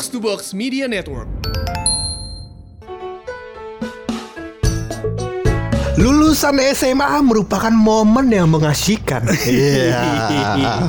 Box to Box Media Network. Lulusan SMA merupakan momen yang mengasyikan. Iya.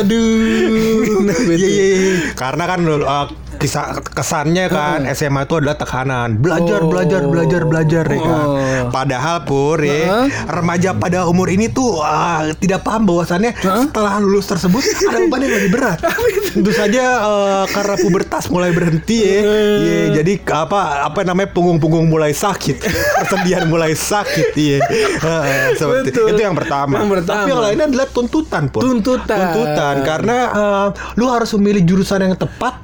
Aduh. Iya, iya, iya. Karena kan uh, kisah kesannya kan SMA itu adalah tekanan. Belajar Oh. belajar belajar belajar ya kan? Oh. padahal pur ya remaja pada umur ini tuh ah, tidak paham bahwasannya setelah lulus tersebut ada beban yang lebih berat. Tentu saja eh, karena pubertas mulai berhenti ya. Iya, jadi apa apa namanya punggung-punggung mulai sakit. Persendian mulai sakit iya. Heeh, seperti Betul. itu yang pertama. Yang pertama. tapi yang lainnya adalah tuntutan pur. Tuntutan. tuntutan karena eh, lu harus memilih jurusan yang tepat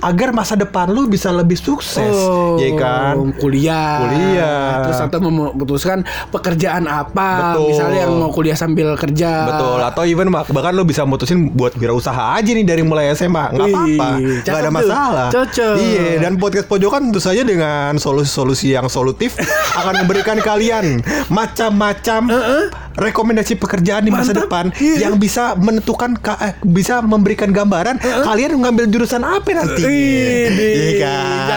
agar masa depan lu bisa lebih sukses. Ya kan? Oh, kuliah. Kuliah. terus atau memutuskan pekerjaan apa? Betul. misalnya yang mau kuliah sambil kerja. Betul. Atau even bah- bahkan lu bisa mutusin buat wirausaha aja nih dari mulai SMA nggak apa-apa. Nggak ada masalah. Cocok. iya dan podcast pojokan tentu saja dengan solusi-solusi yang solutif akan memberikan kalian macam-macam rekomendasi pekerjaan di masa Mantap. depan Iya. yang bisa menentukan ka- eh, bisa memberikan gambaran kalian mengambil jurusan apa nanti iya kan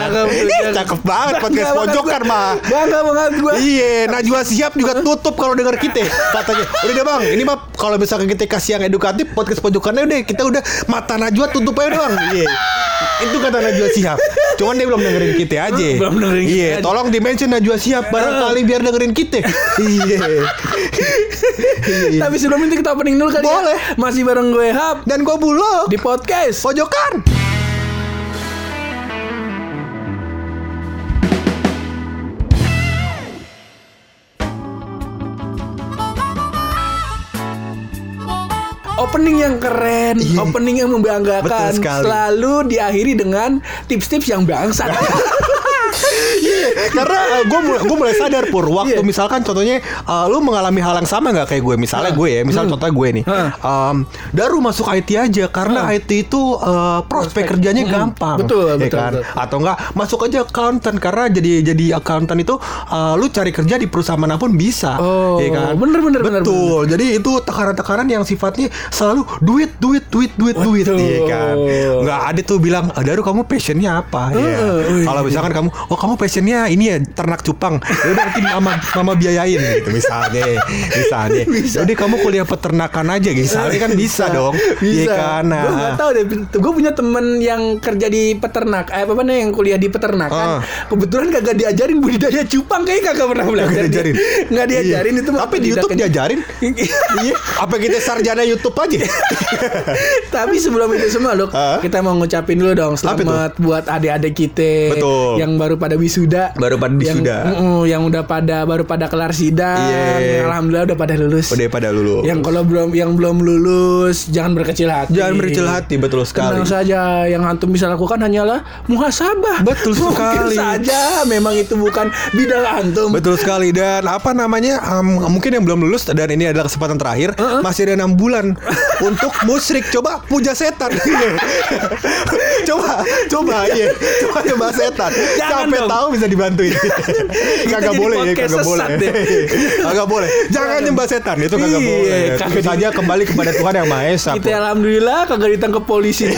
cakep, banget podcast pojokan mah bangga banget gua Iya, Najwa siap juga tutup kalau denger kita katanya. Udah deh bang, ini mah kalau misalkan kita kasih yang edukatif podcast pojokannya udah kita udah mata Najwa tutup aja doang. Iya. Itu kata Najwa siap. Cuman dia belum dengerin kita aja. Belum dengerin kita Iya, tolong di mention Najwa siap barangkali biar dengerin kita. Iya. Tapi sebelum itu kita opening dulu kali Boleh. ya masih bareng gue Hap Dan gue bulog di podcast pojokan. Opening yang keren, Iya. opening yang membanggakan, selalu diakhiri dengan tips-tips yang bangsat. Iya, karena gue mulai, gua mulai sadar pur waktu Iya. misalkan contohnya uh, lu mengalami hal yang sama nggak kayak gue misalnya gue ya misal contohnya gue nih Hah. um, Daru masuk IT aja karena Hah. IT itu uh, prospek Prospek. kerjanya Mm, gampang betul, ya betul, kan betul. atau enggak masuk aja accountant karena jadi jadi accountant itu uh, lu cari kerja di perusahaan mana pun bisa Oh, ya kan bener, bener, bener, betul jadi itu tekanan-tekanan yang sifatnya selalu duit duit duit duit duit Betul. ya kan nggak ada tuh bilang "Ah, Daru kamu passionnya apa ya wih. kalau misalkan kamu oh kamu passionnya ini ya ternak cupang ya udah nanti mama mama biayain gitu misalnya misalnya jadi kamu kuliah peternakan aja misalnya kan bisa, dong Bisa. Iya kan Gue nah. gak tahu deh. Gue punya temen yang kerja di peternak. Eh, apa namanya yang kuliah di Ah. peternakan. Kebetulan kagak diajarin budidaya cupang. Kayaknya kagak pernah belajar. Nggak dia. diajarin. Nggak diajarin Iya. itu. mah tapi di YouTube diajarin iya apa kita sarjana YouTube aja Tapi sebelum itu semua loh, Ah. kita mau ngucapin dulu dong itu? selamat buat adik-adik kita Betul. yang baru pada wisuda. Baru pada Yang- wisuda. Mm-mm, yang udah pada baru pada kelar sidang. Iya. Alhamdulillah udah pada lulus. udah pada lulu Yang kalau belum yang belum lulus jangan berkecil hati. jangan berkecil hati betul sekali Tenang saja, yang antum bisa lakukan hanyalah muhasabah. Betul Mungkin sekali. saja memang itu bukan bidang antum. Betul sekali dan apa namanya um, mungkin yang belum lulus dan ini adalah kesempatan terakhir masih ada enam bulan untuk musrik coba puja setan coba coba iya coba coba setan Jangan sampai dong. tahu bisa dibantuin kagak boleh ya kagak boleh kagak boleh jangan nyembah setan itu kagak Iya, boleh di- saja kembali kepada Tuhan yang Maha Esa Kita alhamdulillah kagak ditangkap polisi.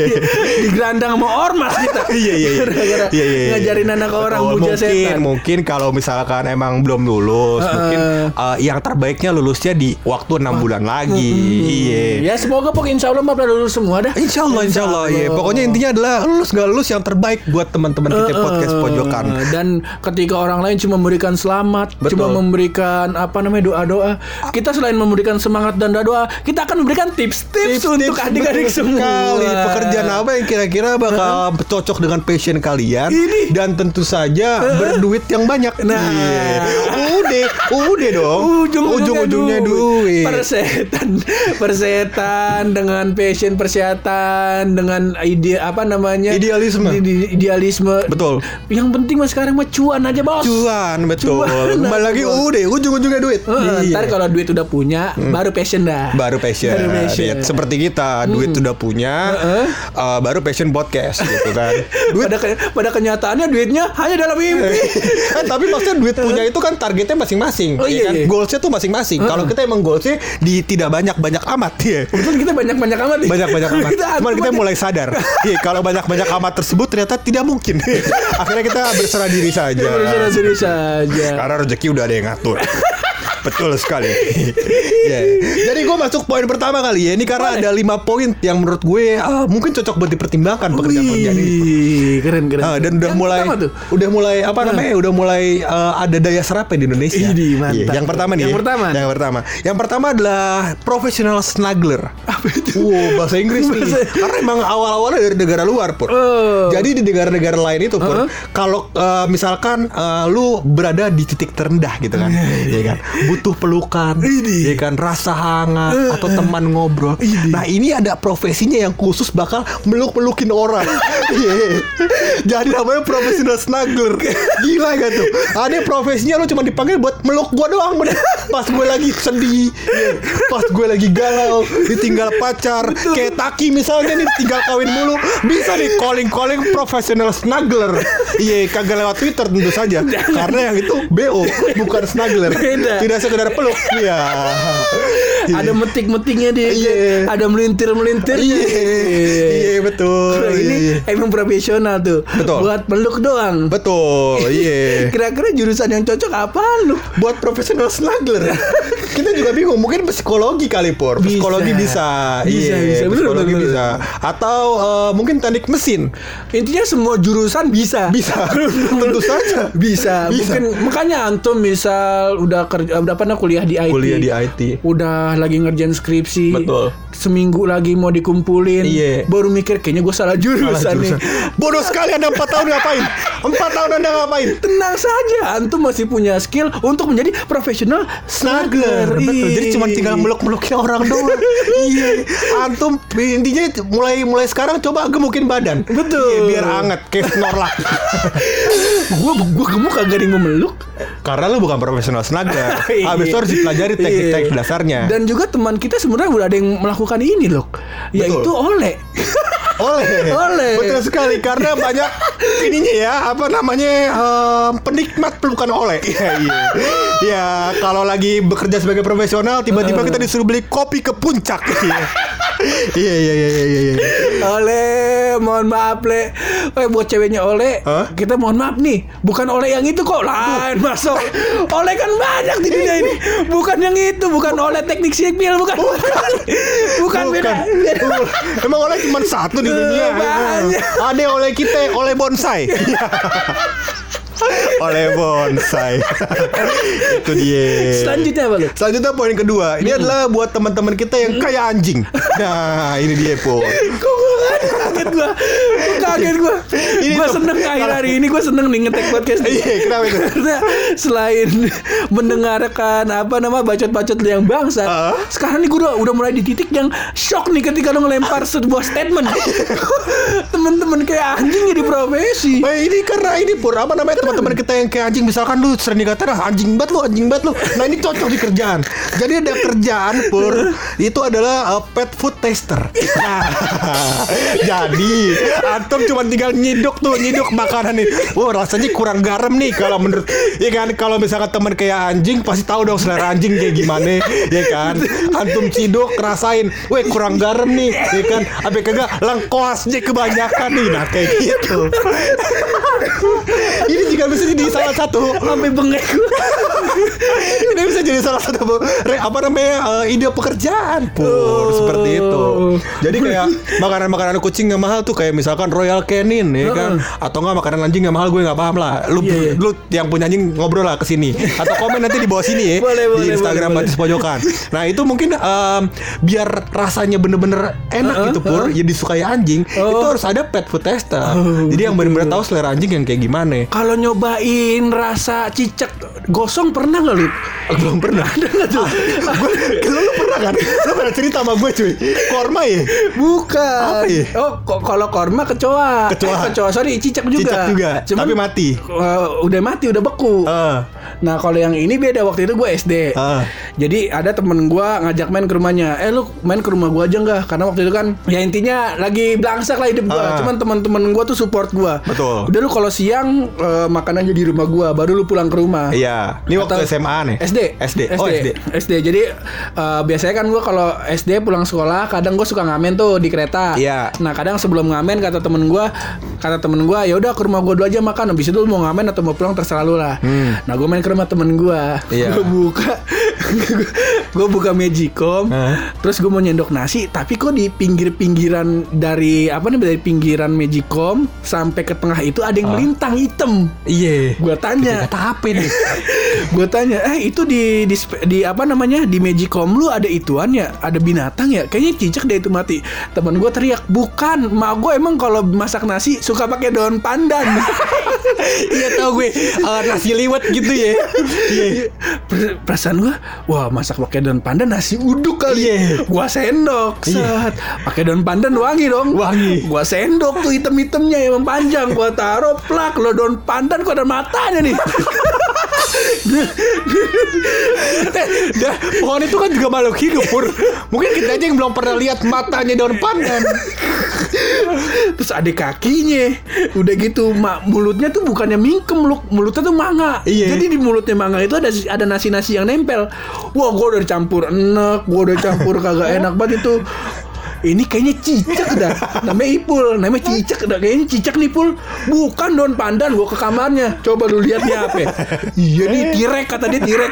Digerandang sama ormas kita. Iya iya iya. Iya, iya, ngajarin anak orang Betul. puja mungkin, setan. Mungkin kalau misalkan emang belum lulus, mungkin uh, yang terbaiknya lulusnya di waktu enam bulan lagi. Iya. Ya semoga pokoknya insya Allah pada lulus semua dah. Insya Allah, insya Allah, ya. Pokoknya intinya adalah lulus gak lulus yang terbaik buat teman-teman kita Eh, podcast eh, pojokan. Dan ketika orang lain cuma memberikan selamat, Betul. cuma memberikan apa namanya doa-doa, kita selain memberikan semangat dan doa, kita akan memberikan tips-tips untuk Tips-tips adik-adik semua. sekali. Pekerjaan apa yang kira-kira bakal cocok dengan passion kalian Ini. dan tentu saja berduit yang banyak. Nah. Iya. Udah, udah dong. Ujung-ujungnya duit. Persetan, persetan dengan passion persetan dengan ide apa namanya Idealisme. Ide- idealisme. Betul. Yang penting mas sekarang mah cuan aja bos. Cuan betul. Cuan, Kembali lagi udah ujung-ujungnya duit. Eh, Iya. Ntar kalau duit udah punya, baru passion dah. baru passion. Baru passion. Iya, seperti kita, duit udah punya, Heeh. eh, baru passion podcast gitu kan. Duit Pada, pada kenyataannya duitnya hanya dalam mimpi. Eh, tapi maksudnya duit punya itu kan targetnya masing-masing. Oh, ya iya, kan? iya. Goalsnya tuh masing-masing. Kalau kita emang goalsnya di tidak banyak-banyak amat ya. Betul kita banyak-banyak amat nih. Banyak-banyak amat. Kita Cuman kita mulai sadar. Iya, kalau banyak-banyak amat tersebut ternyata tidak mungkin. Akhirnya kita berserah diri saja. Berserah diri saja. Karena rezeki udah ada yang ngatur. Betul sekali. Ya. Jadi gue masuk poin pertama kali ya. Ini karena Boleh. ada lima poin yang menurut gue ah, mungkin cocok buat dipertimbangkan pekerjaan-pekerjaan ini. Keren keren. Ah, dan udah Yang mulai udah mulai apa namanya udah mulai eh, ada daya serapnya di Indonesia. Idih, mantap. Iya, yang pertama nih. Yang ya. pertama. Yang pertama. Yang pertama adalah professional snuggler. Apa itu? Wow, bahasa Inggris nih. Bahasa- Karena emang awal-awalnya dari negara luar, Pur. Oh. Jadi di negara-negara lain itu, Pur, Heeh. kalau eh, misalkan eh, lu berada di titik terendah gitu kan. Iya kan. Butuh pelukan, Idih. ya kan, rasa hangat Eh, atau teman ngobrol. Idih. Nah, ini ada profesinya yang khusus bakal meluk-melukin orang. Iya. Jadi namanya professional snuggler. Gila gak tuh? Ada profesinya lu cuma dipanggil buat meluk gua doang bener. Pas gue lagi sedih, iya. pas gue lagi galau, ditinggal pacar, kayak Taki misalnya nih tinggal kawin mulu, bisa nih calling-calling professional snuggler. Iya, kagak lewat Twitter tentu saja. Karena yang itu BO, bukan snuggler. Beda. Tidak sekedar peluk. Iya. Ada metik-metiknya dia. Iya. Ada melintir-melintirnya. Iya, iya betul. Nah, ini Iya. emang profesional tuh. Betul. Buat peluk doang. Betul, iya. Kira-kira jurusan yang cocok apa lu? Buat profesional snuggler. Kita juga bingung, mungkin psikologi kali Pur. Bisa. Psikologi bisa. Bisa, Iya, bisa. Bener, psikologi bener. bisa. Atau eh, mungkin teknik mesin. Intinya semua jurusan bisa. Bisa. Tentu saja. Bisa. Bisa. Mungkin makanya antum misal udah kerja udah pernah kuliah di IT. Kuliah di IT. Udah lagi ngerjain skripsi. Betul. Seminggu lagi mau dikumpulin. Iya. Baru mikir kayaknya gue salah jurusan, Salah nih. jurusan. Bodoh sekali Anda 4 tahun ngapain? 4 tahun Anda ngapain? Tenang saja, antum masih punya skill untuk menjadi profesional snuggler. Betul. Jadi cuma tinggal meluk-melukin orang doang. iya. Antum intinya mulai mulai sekarang coba gemukin badan. Betul. Iya, biar anget kayak Snorlax. Gua gua gemuk kagak ada yang mau meluk. Karena lu bukan profesional snuggler. Iya. Habis itu harus dipelajari teknik-teknik Iya. dasarnya. Dan juga teman kita sebenarnya udah ada yang melakukan ini loh. Yaitu oleh. Oleh. Oleh. Betul sekali karena banyak ininya ya, apa namanya? em, penikmat pelukan oleh. Iya, iya. Ya, kalau lagi bekerja sebagai profesional tiba-tiba kita disuruh beli kopi ke puncak. Iya. Iya, iya, iya, iya, iya. Oleh, mohon maaf le. Eh buat ceweknya oleh, Hah? kita mohon maaf nih, bukan oleh yang itu kok lain masuk. Oleh kan banyak di dunia ini. Bukan yang itu, bukan oleh teknik sipil, bukan. Bukan, bukan, beda. beda. Uh, Emang oleh cuma satu di dunia. Ada oleh kita, oleh bonsai. oleh bonsai. Itu dia. Selanjutnya apa lu? Selanjutnya poin kedua, ini adalah buat teman-teman kita yang kayak anjing. Nah, ini dia po. Kaget gue Gua kaget gue Ini Gue tuh, seneng akhir hari ini Gue seneng nih ngetek podcast Iya, kenapa itu? Karena selain mendengarkan apa nama bacot-bacot lu yang bangsa, Ah. sekarang nih udah, udah mulai di titik yang shock nih ketika lu ngelempar sebuah statement. Temen-temen kayak anjing jadi profesi. Eh, ini karena ini pur apa namanya teman-teman kita yang kayak anjing misalkan lu sering dikatain ah, anjing banget lu anjing banget lu. Nah ini cocok di kerjaan. Jadi ada kerjaan pur itu adalah uh, pet food tester. Nah, jadi antum cuma tinggal nyiduk tuh nyiduk makanan nih. Wah rasanya kurang garam nih kalau menurut ya kan kalau misalkan teman kayak anjing pasti tahu dong selera anjing kayak gimana ya kan. Antum ciduk rasain, weh kurang garam nih ya kan. Apa kagak lengkoasnya kebanyakan nih nah kayak gitu. Ini juga bisa jadi salah satu Sampai bengek ini bisa jadi salah satu apa namanya eh, ide pekerjaan pur Oh. seperti itu. Jadi kayak makanan-makanan kucing yang mahal tuh kayak misalkan Royal Canin ya kan atau enggak makanan anjing yang mahal gue nggak paham lah. Lu Iya, iya. lu yang punya anjing ngobrol lah ke sini atau komen nanti di bawah sini ya Boleh, di boleh, Instagram boleh, Batis Pojokan. Nah, itu mungkin em, biar rasanya bener-bener enak Uh-uh, gitu pur, uh-uh. ya disukai anjing, Oh. itu harus ada pet food tester. Oh, Jadi yang bener-bener tahu selera anjing yang kayak gimana. Kalau nyobain rasa cicak gosong pernah nggak lu? Belum pernah. Ada nggak tuh? gue lu, lu pernah kan? Lu pernah cerita sama gue cuy. Korma ya? Bukan. Apa ya? Oh, kalau korma kecoa. Kecoa. Eh, kecoa sorry, cicak juga. Cicak juga, tapi mati. eh, udah mati, udah beku. Eh. Nah, kalau yang ini beda waktu itu gue SD. Ah. Jadi ada temen gue ngajak main ke rumahnya. Eh lu main ke rumah gue aja nggak? Karena waktu itu kan ya intinya lagi belangsak lah hidup gue. Ah. Cuman teman-teman gue tuh support gue. Betul. Udah lu kalau siang eh, makan aja di rumah gue. Baru lu pulang ke rumah. Iya. Ini waktu Atau- SMA nih. SD. SD. Oh SD. SD. Jadi eh, biasanya kan gue kalau SD pulang sekolah kadang gue suka ngamen tuh di kereta. Iya. Nah kadang sebelum ngamen kata temen gue, kata temen gue ya udah ke rumah gue dulu aja makan. Habis itu lu mau ngamen atau mau pulang terserah lu lah. Nah gue main ke rumah temen gue. Iya. Gue buka, gue buka Magicom. Terus gue mau nyendok nasi, tapi kok di pinggir-pinggiran dari apa nih dari pinggiran Magicom sampai ke tengah itu ada yang melintang hitam. Iya. Gue tanya, Kata apa nih? gue tanya, eh itu di, di di apa namanya di Magicom lu ada ituan ya, ada binatang ya? Kayaknya cicak deh itu mati. Temen gue teriak, bukan, mak gue emang kalau masak nasi suka pakai daun pandan. Iya tau gue eh, nasi liwet gitu ya. Iya. Per- Perasaan gue, wah masak pakai daun pandan nasi uduk kali. Iya. Gua sendok, Iya. set, pakai daun pandan wangi dong. Wangi. Gua sendok tuh item-itemnya yang panjang, gua taruh plak lo daun pandan kok ada matanya nih. Eh, dah, pohon itu kan juga makhluk hidup pur. Mungkin kita aja yang belum pernah lihat matanya daun pandan. Terus ada kakinya. Udah gitu mak mulutnya tuh bukannya mingkem lu, mulutnya tuh manga. Iya. Jadi di mulutnya manga itu ada ada nasi-nasi yang nempel. Wah, gua udah campur enak, gua udah campur kagak enak banget itu. Ini kayaknya cicak dah. Namanya Ipul, namanya cicak dah. Kayaknya cicak nih Pul. Bukan daun pandan, gua ke kamarnya. Coba lu lihat nih apa. Iya nih tirek kata dia tirek.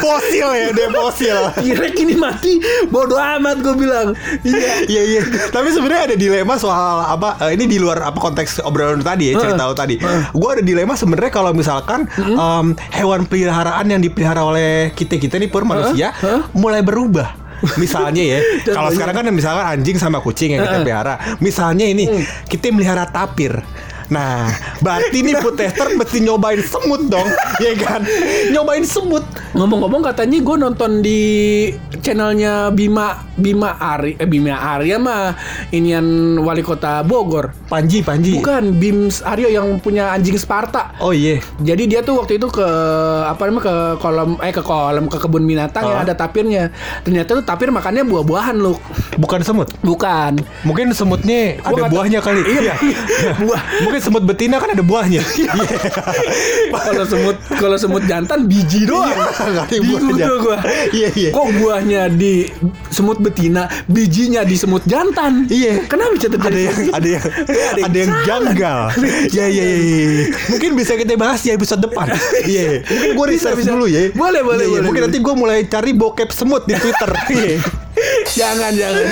Fosil ya, dia fosil. tirek ini mati. Bodoh amat gua bilang. Iya. Iya iya. Tapi sebenarnya ada dilema soal apa? eh, ini di luar apa konteks obrolan tadi ya cerita lu tadi. Gue ada dilema sebenarnya kalau misalkan em, hewan peliharaan yang dipelihara oleh kita kita nih pur manusia Hah? mulai berubah. Misalnya ya, kalau sekarang kan misalkan anjing sama kucing yang kita pelihara. Misalnya ini kita melihara tapir. Nah, berarti nih food tester mesti nyobain semut dong, ya kan? Nyobain semut. Ngomong-ngomong katanya gue nonton di channelnya Bima Bima Ari eh Bima Arya mah inian wali kota Bogor. Panji, Panji. Bukan Bims Aryo yang punya anjing Sparta. Oh iya. Jadi dia tuh waktu itu ke apa namanya ke kolam eh ke kolam ke kebun binatang yang Ah. ada tapirnya. Ternyata tuh tapir makannya buah-buahan lu. Bukan semut. Bukan. Mungkin semutnya ada buahnya kali. Iya, buah. Mungkin semut betina kan ada buahnya. Iya. Kalau semut kalau semut jantan biji doang. Nggak ada Bingung tuh gua. Iya, iya. Kok buahnya di semut betina, bijinya di semut jantan? Iya. Kenapa bisa terjadi? ada yang ada yang ada yang janggal. Iya iya iya. iya. Mungkin bisa kita bahas di episode depan. Iya. Mungkin research bisa. dulu ya. Boleh, boleh, Iya, iya. boleh, Mungkin boleh. nanti gue mulai cari bokep semut di Twitter. Iya. Jangan jangan.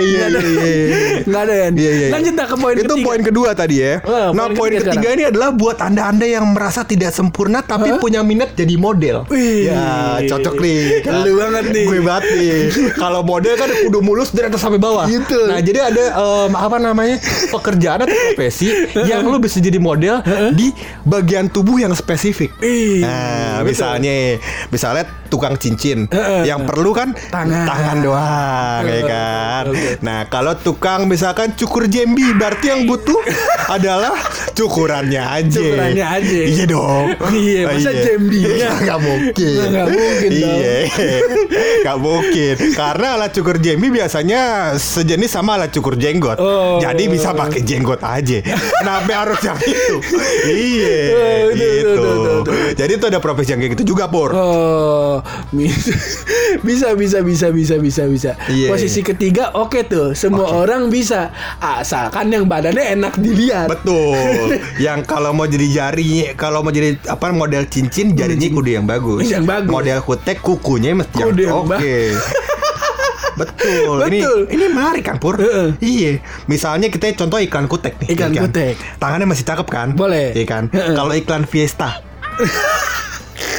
Iya, ada. iya, iya. Nggak ada ya. Iya, iya. Lanjut dah ke poin Itu ketiga. poin kedua tadi ya. Ah, nah, poin ketiga ketiga ini adalah buat anda-anda yang merasa tidak sempurna tapi punya minat jadi model. Wih. Ya, cocok nih. Lu banget nih. Gue banget nih. Kalau model kan kudu mulus dari atas sampai bawah. Gitu. Nah, jadi ada em, apa namanya? pekerjaan atau profesi yang lu bisa jadi model di bagian tubuh yang spesifik. Nah, misalnya misalnya tukang cincin yang perlu kan Tangan. tangan doang ya Heeh. kan. Oke. Nah, kalau tukang misalkan cukur jembi berarti yang butuh adalah cukurannya aja. Cukurannya aja. Iya dong. Iya, Oh, masa jembinya? Iya, nggak mungkin. Nggak mungkin dong. Iya. Nggak mungkin. Karena alat cukur jembi biasanya sejenis sama alat cukur jenggot. Oh. Jadi bisa pakai jenggot aja. Kenapa harus yang itu? iya. Oh, gitu. Jadi itu ada profesi yang kayak gitu juga, Pur. Oh, bisa, bisa, bisa, bisa, bisa, bisa, bisa. Iya. Posisi ketiga, oke tuh, semua orang bisa, asalkan yang badannya enak dilihat. Betul. yang kalau mau jadi jari, kalau mau jadi apa model cincin jarinya kudu yang bagus. Yang bagus. Model kutek kukunya mesti yang Kudu yang oke. Betul. Ini Betul. ini menarik kan Pur. Heeh. Iya. Misalnya kita contoh iklan kutek nih. Iklan ya kan? kutek. Tangannya masih cakep kan? Boleh. Iya kan? Heeh. Kalau iklan Fiesta.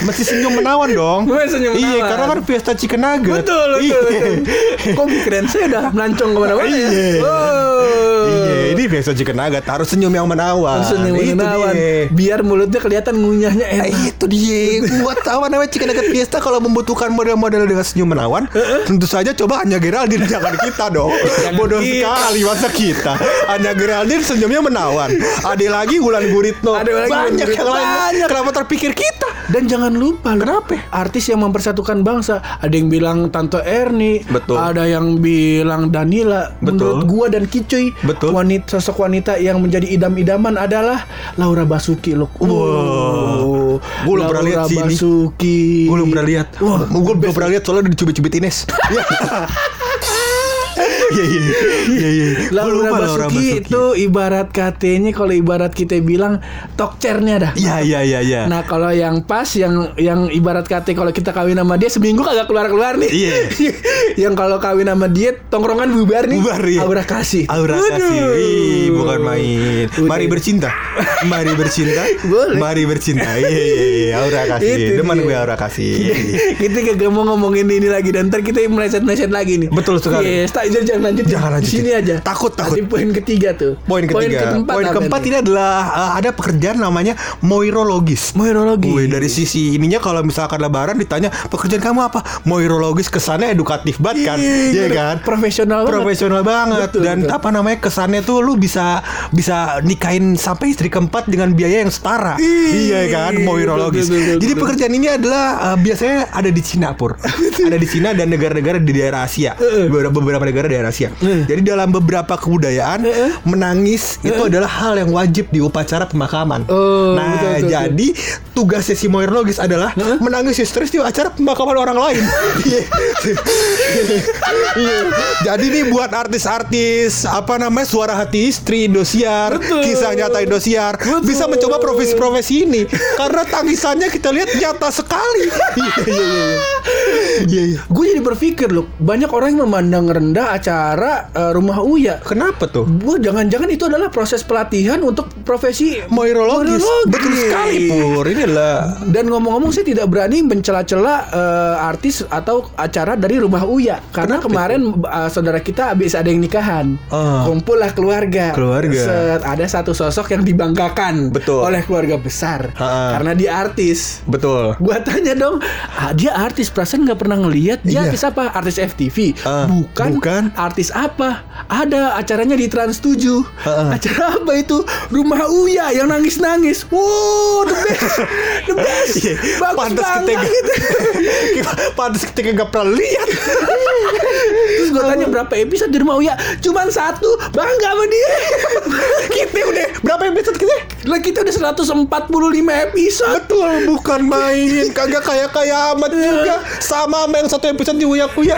Mesti senyum menawan dong. Mesti senyum Iya, menawan. karena kan Fiesta Chicken Nugget. Betul, betul, Iya. betul. Kok keren saya udah melancong ke mana-mana ya? Iya. Oh. Iya, ini Fiesta Chicken Nugget harus senyum yang menawan. Senyum Itu menawan. dia. Biar mulutnya kelihatan ngunyahnya Eh, enak. itu dia buat tahu namanya Chicken Nugget Fiesta kalau membutuhkan model-model dengan senyum menawan tentu saja coba Anya Geraldine jangan kita dong bodoh kita. sekali masa kita Anya Geraldine senyumnya menawan ada lagi Wulan Guritno Ada lagi banyak yang lain Banyak. kenapa terpikir kita Dan jangan lupa loh, Kenapa? Artis yang mempersatukan bangsa Ada yang bilang Tante Erni Betul. Ada yang bilang Danila Betul. Menurut gua dan Kicuy Betul. wanita, Sosok wanita yang menjadi idam-idaman adalah Laura Basuki loh Wow. Gua belum pernah lihat sih. Basuki gue belum pernah lihat Wah, gue belum pernah lihat soalnya udah dicubit-cubit Ines Iya iya iya iya. Gua Laura lupa Basuki, itu ibarat katanya kalau ibarat kita bilang tokcernya dah. Iya iya iya iya. Nah kalau yang pas yang yang ibarat kata kalau kita kawin sama dia seminggu kagak keluar keluar nih. Iya. yang kalau kawin sama dia tongkrongan bubar nih. Bubar, iya. Aura kasih. Aura Waduh. kasih Ih, bukan main. Udah. Mari bercinta. Mari bercinta. Boleh. Mari bercinta. Iya iya iya. Aura kasih. Itu Demen dia. gue aura kasih. kita kagak mau ngomongin ini lagi dan ntar kita meleset-meleset lagi nih. Betul sekali. Yes, tak lanjut. Jangan lanjut. Di sini aja. Takut, takut. Tadi poin ketiga tuh. Poin ketiga. keempat Poin keempat ini adalah uh, ada pekerjaan namanya moirologis. Moirologi. Wih, dari sisi ininya kalau misalkan lebaran ditanya pekerjaan kamu apa? Moirologis kesannya edukatif banget kan? Iya bener. kan? Profesional banget. Profesional banget Betul, dan betul. apa namanya kesannya tuh lu bisa bisa nikahin sampai istri keempat dengan biaya yang setara. Iya kan? Moirologis. betul, betul, Jadi betul. pekerjaan ini adalah uh, biasanya ada di Cina pur. ada di Cina dan negara-negara di daerah Asia. Beberapa beberapa negara daerah Asia. Eh. Jadi dalam beberapa kebudayaan menangis itu adalah hal yang wajib di upacara pemakaman. Oh, nah, betul, betul, jadi tugasnya si moirologis adalah menangis histeris di acara pemakaman orang lain. Iya. Jadi nih buat artis-artis apa namanya suara hati istri Indosiar, Betul. kisah nyata Indosiar bisa mencoba profesi-profesi ini karena tangisannya kita lihat nyata sekali. Iya iya iya. Iya iya. Gue jadi berpikir loh, banyak orang yang memandang rendah acara eh, rumah Uya. Kenapa tuh? Gue jangan-jangan itu adalah proses pelatihan untuk profesi Moirologis. Moirologis. Betul sekali Pur. Ini adalah Dan ngomong-ngomong saya tidak berani mencela-cela eh, artis atau acara dari rumah Uya karena Kenapa kemarin eh, saudara kita habis ada yang nikahan. Ah. Kumpul lah keluarga. Keluarga. Set, ada satu sosok yang dibanggakan Betul. oleh keluarga besar Ha-ha. karena dia artis. betul. Gua tanya dong, ah, dia artis perasaan nggak pernah ngelihat dia Iya. artis apa? Artis FTV? Ah, bukan. bukan. Artis apa? Ada acaranya di Trans 7. Ah, ah. Acara apa itu? Rumah Uya yang nangis-nangis. Wow, the best. The best. Iya, Bagus pantas banget. ketika pantas ketika nggak pernah lihat. Terus gue tanya berapa episode di rumah Uya? Cuman satu. Bangga sama dia. kita udah berapa episode kita? Lah kita udah 145 episode. Betul, bukan main. Kagak kayak kayak amat juga. Sama sama yang satu episode di Uya Kuya.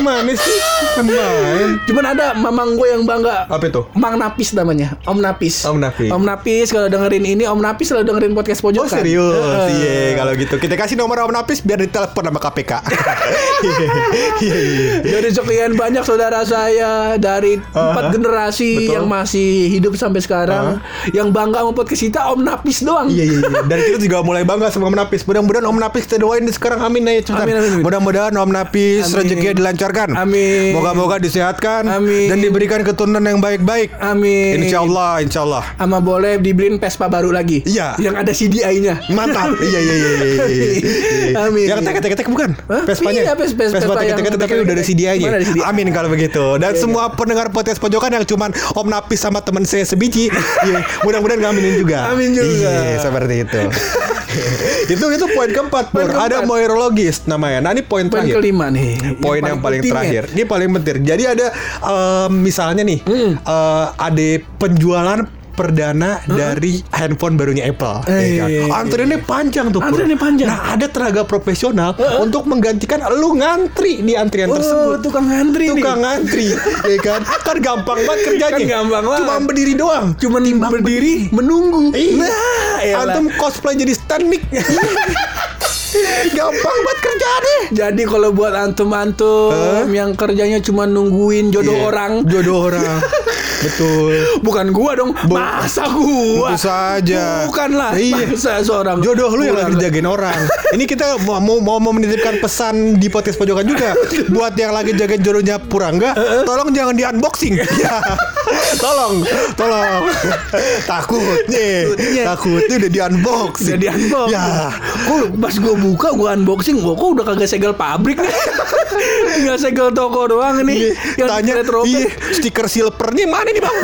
Mana sih? Bukan main. Cuman ada mamang gue yang bangga. Apa itu? Mang Napis namanya, Om Napis. Om Napis. Om Napis kalau dengerin ini Om Napis selalu dengerin podcast Oh pojokan. serius? Heeh. Iya, kalau gitu kita kasih nomor Om Napis biar ditelepon sama KPK. Iya, iya, iya. Dari sekian banyak saudara saya dari empat Aha. generasi Betul. yang masih hidup sampai sekarang yang bangga sama podcast kita Om Napis doang. Iya iya iya. Dan kita juga mulai bangga sama Om Napis. Mudah-mudahan Om Napis kita doain di sekarang amin ya. Amin, amin, amin. Mudah-mudahan Om Napis rezekinya dilancarkan. Amin. Moga-moga disehatkan Amin. dan diberikan keturunan yang baik-baik. Amin. Insya Allah, insya Allah. Sama boleh dibeliin Vespa baru lagi. Iya. Yang ada CDI-nya. Mantap. iya iya iya iya. iya. Amin. Yang tek-tek bukan? Hah? Vespanya. Iya, Ves- Ves- Vespa Vespa yang tek-tek tapi udah ada. CDI-nya. Amin kalau begitu. Dan Iya, semua pendengar podcast pojokan yang cuman Om Napis sama teman saya sebiji, iya, mudah-mudahan ngaminin juga. Amin juga. Iya, seperti itu. itu itu poin keempat, Poin Pur. keempat. Ada moirologis namanya. Nah, ini poin Poin terakhir. kelima nih. Poin yang, paling penting ya. terakhir. Ini paling penting. Jadi ada em, misalnya nih, Hmm. eh, ada penjualan perdana dari handphone barunya Apple. Eh, ya kan? iya, iya. Antriannya panjang tuh. Antriannya panjang. Nah, ada tenaga profesional untuk menggantikan lu ngantri di antrian Oh, tersebut. tukang ngantri nih. Tukang ngantri, ya kan? Kan gampang banget kerjanya. Kan gampang banget. Cuma berdiri doang. Cuman berdiri menunggu. Iya. Nah, elah. Antum cosplay jadi stand mic. gampang banget kerjaannya. Jadi kalau buat antum-antum yang kerjanya cuma nungguin jodoh Iya. orang, Jodoh orang. Betul. Bukan gua dong. Masa gua? Tentu saja. Bukan lah. Iya. Masa seorang Jodoh lu yang Bukan lagi jagain orang. Ini kita mau mau, mau menitipkan pesan di podcast pojokan juga buat yang lagi jagain jodohnya Purangga, tolong jangan di unboxing. Ya. tolong, tolong. Takutnya, Takutnya. takutnya udah di unboxing. Udah di unbox. Ya. Kok pas gue buka gue unboxing, gua kok udah kagak segel pabrik nih. Tinggal segel toko doang nih. Iya, Yang tanya iya, stiker silvernya mana nih bang?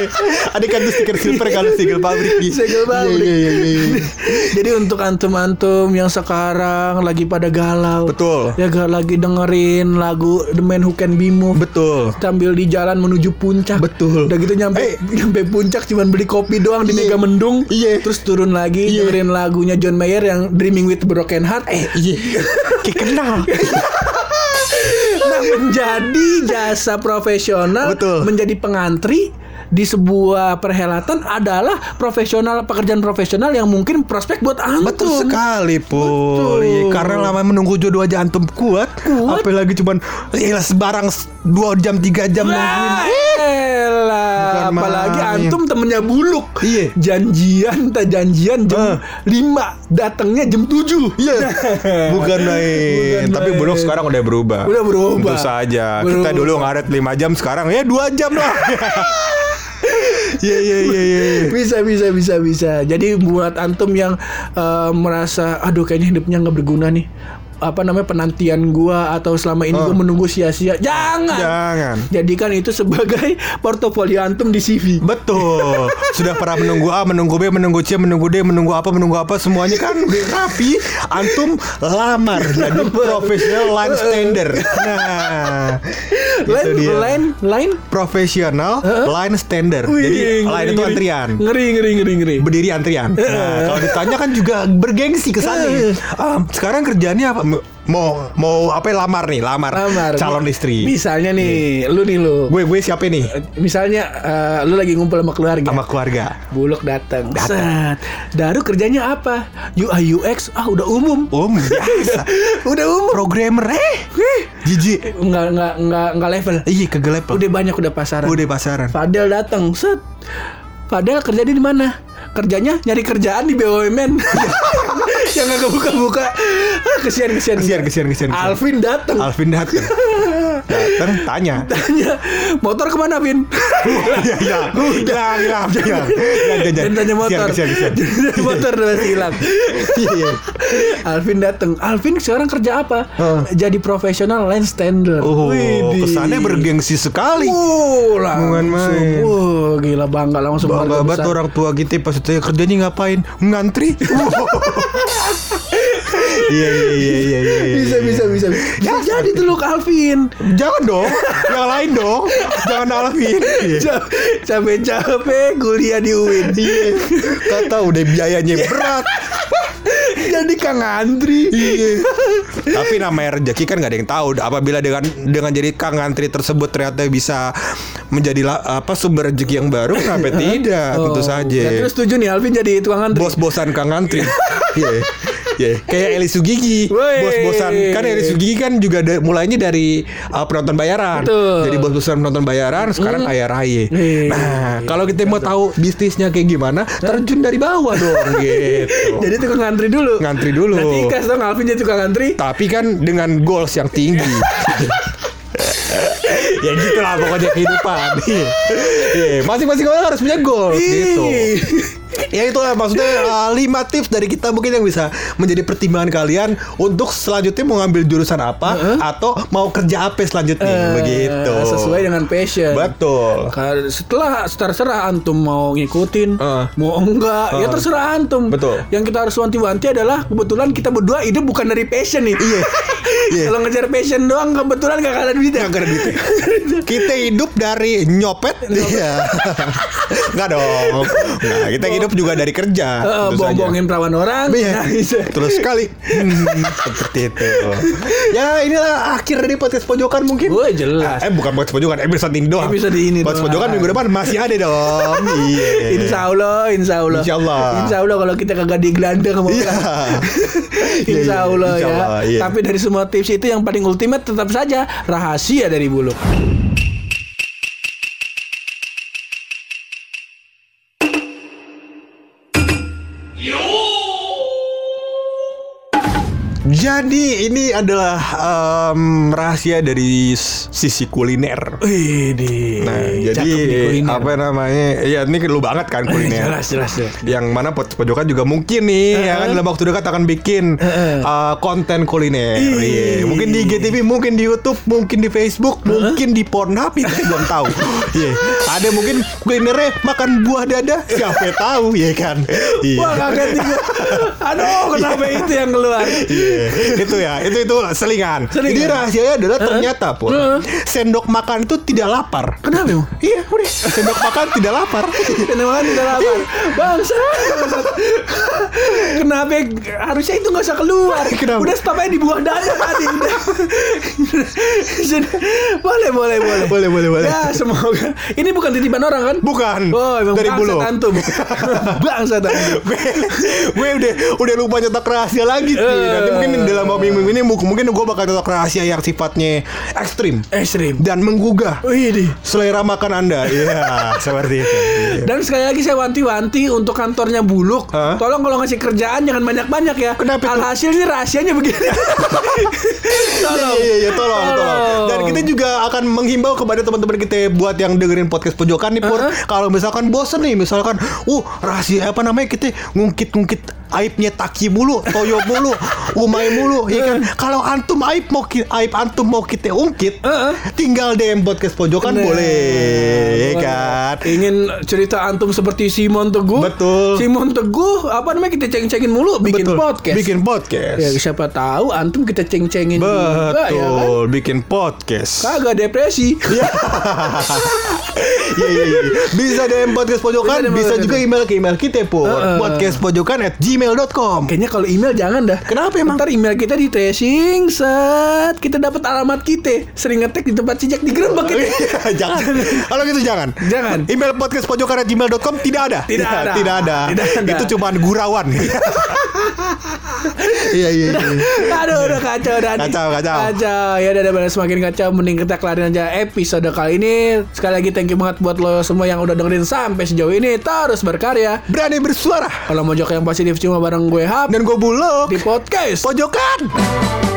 Ada kan tuh stiker silver kalau stiker pabrik nih. Segel pabrik. Iya, iya, iya, iya. Jadi untuk antum-antum yang sekarang lagi pada galau, Betul. ya gak lagi dengerin lagu The Man Who Can Be Moved, Betul. sambil di jalan menuju puncak. Betul. Udah gitu nyampe nyampe puncak cuman beli kopi doang di. Mega Mendung. Iya. Terus turun lagi dengerin lagunya John Mayer yang Dreaming with Broken Heart. Eh, Iya. Kayak kenal. nah menjadi jasa profesional, Betul. menjadi pengantri di sebuah perhelatan adalah profesional pekerjaan profesional yang mungkin prospek buat antum. Betul sekali, Pul. Betul. Iya, karena lama menunggu jodoh aja antum kuat. Kuat. Apalagi cuman ya sebarang 2 jam 3 jam nungguin. Bukan apalagi main. antum temennya buluk. Iya. Janjian, tak janjian jam Eh. 5, datangnya jam 7. Iya. Bukan main. Bukan Tapi main. Bulog sekarang udah berubah. Udah berubah. Tentu saja. Berubah. Kita dulu ngaret 5 jam sekarang ya 2 jam lah. Iya iya iya iya. bisa bisa bisa bisa jadi buat antum yang eh, merasa aduh kayaknya hidupnya nggak berguna nih apa namanya penantian gua atau selama ini gua menunggu sia-sia jangan Jangan. jadikan itu sebagai portofolio antum di CV Betul. Sudah pernah menunggu A, menunggu B, menunggu C, menunggu D, menunggu apa, menunggu apa semuanya kan rapi. Antum lamar jadi profesional line stander. Nah, itu dia. lain lain Profesional line stander. Wih, Jadi ngeri, line itu antrian. ngeri ngeri ngeri ngeri Berdiri antrian. Nah, kalau ditanya kan juga bergengsi kesannya. Ah, sekarang kerjaannya apa? Mau mau apa ya, lamar nih, lamar, Lamar. calon istri. misalnya nih lu nih lu Gue gue siapa nih? misalnya eh, lu lagi ngumpul sama keluarga Sama keluarga. Bulog datang. Set. Daru kerjanya apa? UI UX ah udah umum. Om biasa. Udah umum. Programmer eh. Jijik. Enggak enggak enggak enggak level. Iya kegelap. Udah banyak udah pasaran. Udah pasaran. Fadel datang. Set. Fadel kerja di mana? Kerjanya nyari kerjaan di BUMN. yang nggak buka-buka. Ah, kesian kesian. Kesian kesian kesian. Alvin datang. Alvin datang. Datang tanya. Tanya, motor ke mana, Vin? Iya iya. Hilang hilang hilang. Jangan tanya motor. Kesian kesian. kesian. Tanya motor udah hilang. Iya iya. Alvin datang. Alvin sekarang kerja apa? Jadi profesional line stander. Oh, kesannya bergengsi sekali. Oh, langsung. Wah, gila bangga langsung Bangga banget orang tua kita pas itu kerjanya ngapain? Ngantri. Iya iya iya iya iya. Bisa, bisa, bisa. Bisa jadi tuh lu Alvin. Jangan dong. Yang lain dong. Jangan Alvin. Iya. Ca- Capek-capek kuliah di UIN. Iya. Kata udah biayanya berat. Jadi Kang Andri. Iya. Tapi namanya rezeki kan nggak ada yang tahu. Apabila dengan dengan jadi kang ngantri tersebut ternyata bisa menjadi apa sumber rezeki yang baru, kenapa tidak? Tentu Oh, saja. ya, terus setuju nih Alvin jadi tukang antri. Bos-bosan kang ngantri. Iya. Iya. Kayak Eli Sugigi. Bos-bosan kan Eli Sugigi kan juga da- mulainya dari uh, penonton bayaran. Betul. Jadi bos-bosan penonton bayaran sekarang raya. Iya. Nah, kalau kita mau tahu bisnisnya kayak gimana, terjun dari bawah dong gitu. Jadi tukang antri dulu. Ngantri dulu. Nanti ikhlas dong Alvin jadi tukang antri. Tapi kan dengan goals yang tinggi. ya gitulah pokoknya kehidupan. Iya. Iya, masing-masing orang harus punya goals gitu. Ya itulah maksudnya uh, lima tips dari kita mungkin yang bisa menjadi pertimbangan kalian untuk selanjutnya mau ngambil jurusan apa atau mau kerja apa selanjutnya Eh, begitu. Sesuai dengan passion. Betul. Setelah terserah antum mau ngikutin, Heeh. mau enggak, ya Heeh. terserah antum. Betul. Yang kita harus wanti-wanti adalah kebetulan kita berdua hidup bukan dari passion nih. Iya. Iya. Kalau ngejar passion doang kebetulan gak kalah duitnya. Nggak ada duitnya. Kita hidup dari nyopet, iya. Enggak dong. Nah, kita hidup juga dari kerja. Saja. bohong-bohongin perawan orang. Iya. Nah, bisa. Terus sekali Hmm, Seperti itu Ya inilah akhir dari podcast pojokan mungkin Woi, jelas. Eh bukan podcast pojokan Episode ini doang Episode ini Podcast doang. pojokan minggu depan masih ada dong Iya Insya Allah, insya Allah. Insya Allah. Insya Allah kalau kita kagak digelandang sama orang. Iya, insya iya. Allah Insya ya. Allah, iya. Tapi dari semua tips itu yang paling ultimate tetap saja rahasia dari buluk. Jadi ini adalah em, rahasia dari sisi kuliner. Di. Nah, jadi kuliner. apa namanya? Ya ini lu banget kan kuliner. jelas, jelas, jelas. Yang mana pojokan juga mungkin nih ya kan dalam waktu dekat akan bikin uh, konten kuliner. Iya. Mungkin di IGTV, mungkin di YouTube, mungkin di Facebook, mungkin di Pornhub itu saya belum tahu. Iya. Ada mungkin kulinernya makan buah dada, siapa tahu ya kan. Iya. Wah kaget nih gua. Aduh kenapa itu yang keluar Iya, itu ya, itu itu selingan. Selingan. Jadi rahasianya adalah ternyata pun sendok makan itu tidak lapar. Kenapa? Iya, udah. Sendok makan tidak lapar. Kenapa kan tidak lapar Bangsa bangsat. Kenapa Harusnya itu gak usah keluar Kenapa? Udah stop aja di buah dada tadi. Boleh boleh boleh Boleh, boleh, boleh. Ya semoga Ini bukan titipan orang kan Bukan. Oh emang Dari bangsa Bulog. antum Bangsa antum gue udah udah lupa nyetak rahasia lagi sih. Nanti mungkin dalam minggu ini mungkin gue bakal nyetak rahasia yang sifatnya ekstrim Ekstrim dan menggugah Wih di selera makan anda. Iya, seperti itu. Iya. Dan sekali lagi saya wanti-wanti untuk kantornya Buluk. Hah? Tolong kalau ngasih kerjaan jangan banyak-banyak ya. Kenapa? Alhasil sih rahasianya begini. tolong. Iya, iya, iya, tolong, tolong. Tolong. Dan kita juga akan menghimbau kepada teman-teman kita buat yang dengerin podcast pojokan nih, Pur. Kalau misalkan bosen nih, misalkan, uh, rahasia apa namanya kita ngungkit-ngungkit aibnya Taki mulu, Toyo mulu, Umay mulu, ya kan? Kalau antum aib mau ki- aib antum mau kita ungkit, Heeh. tinggal DM podcast pojokan Bener. boleh, ya kan? Ingin cerita antum seperti Simon Teguh? Betul. Simon Teguh apa namanya kita ceng-cengin mulu bikin Betul. podcast. Bikin podcast. Ya siapa tahu antum kita ceng-cengin juga Betul, ya kan? bikin podcast. Kagak depresi. Iya. Iya iya iya. Bisa DM podcast pojokan, Bisa bisa podcast juga email ke email kita pur. Heeh. Podcastpojokan at gmail.com. Kayaknya kalau email jangan dah. Kenapa emang? Ntar email kita di tracing set kita dapat alamat kita. Sering ngetek di tempat cicak di gerobak kita. jangan. Kalau gitu jangan. Jangan. Email podcastpojokan at gmail.com tidak ada. Tidak Ya, ada. Tidak ada. Tidak ada. Itu cuma gurauan. Iya iya iya. Aduh udah kacau dan Kacau, kacau. Kacau Ya udah daripada semakin kacau Mending kita kelarin aja episode kali ini Sekali lagi thank you banget buat lo semua yang udah dengerin sampai sejauh ini Terus berkarya Berani bersuara. Kalau mau jok yang positif cuma bareng gue Hap Dan gue bulog. Di podcast Pojokan.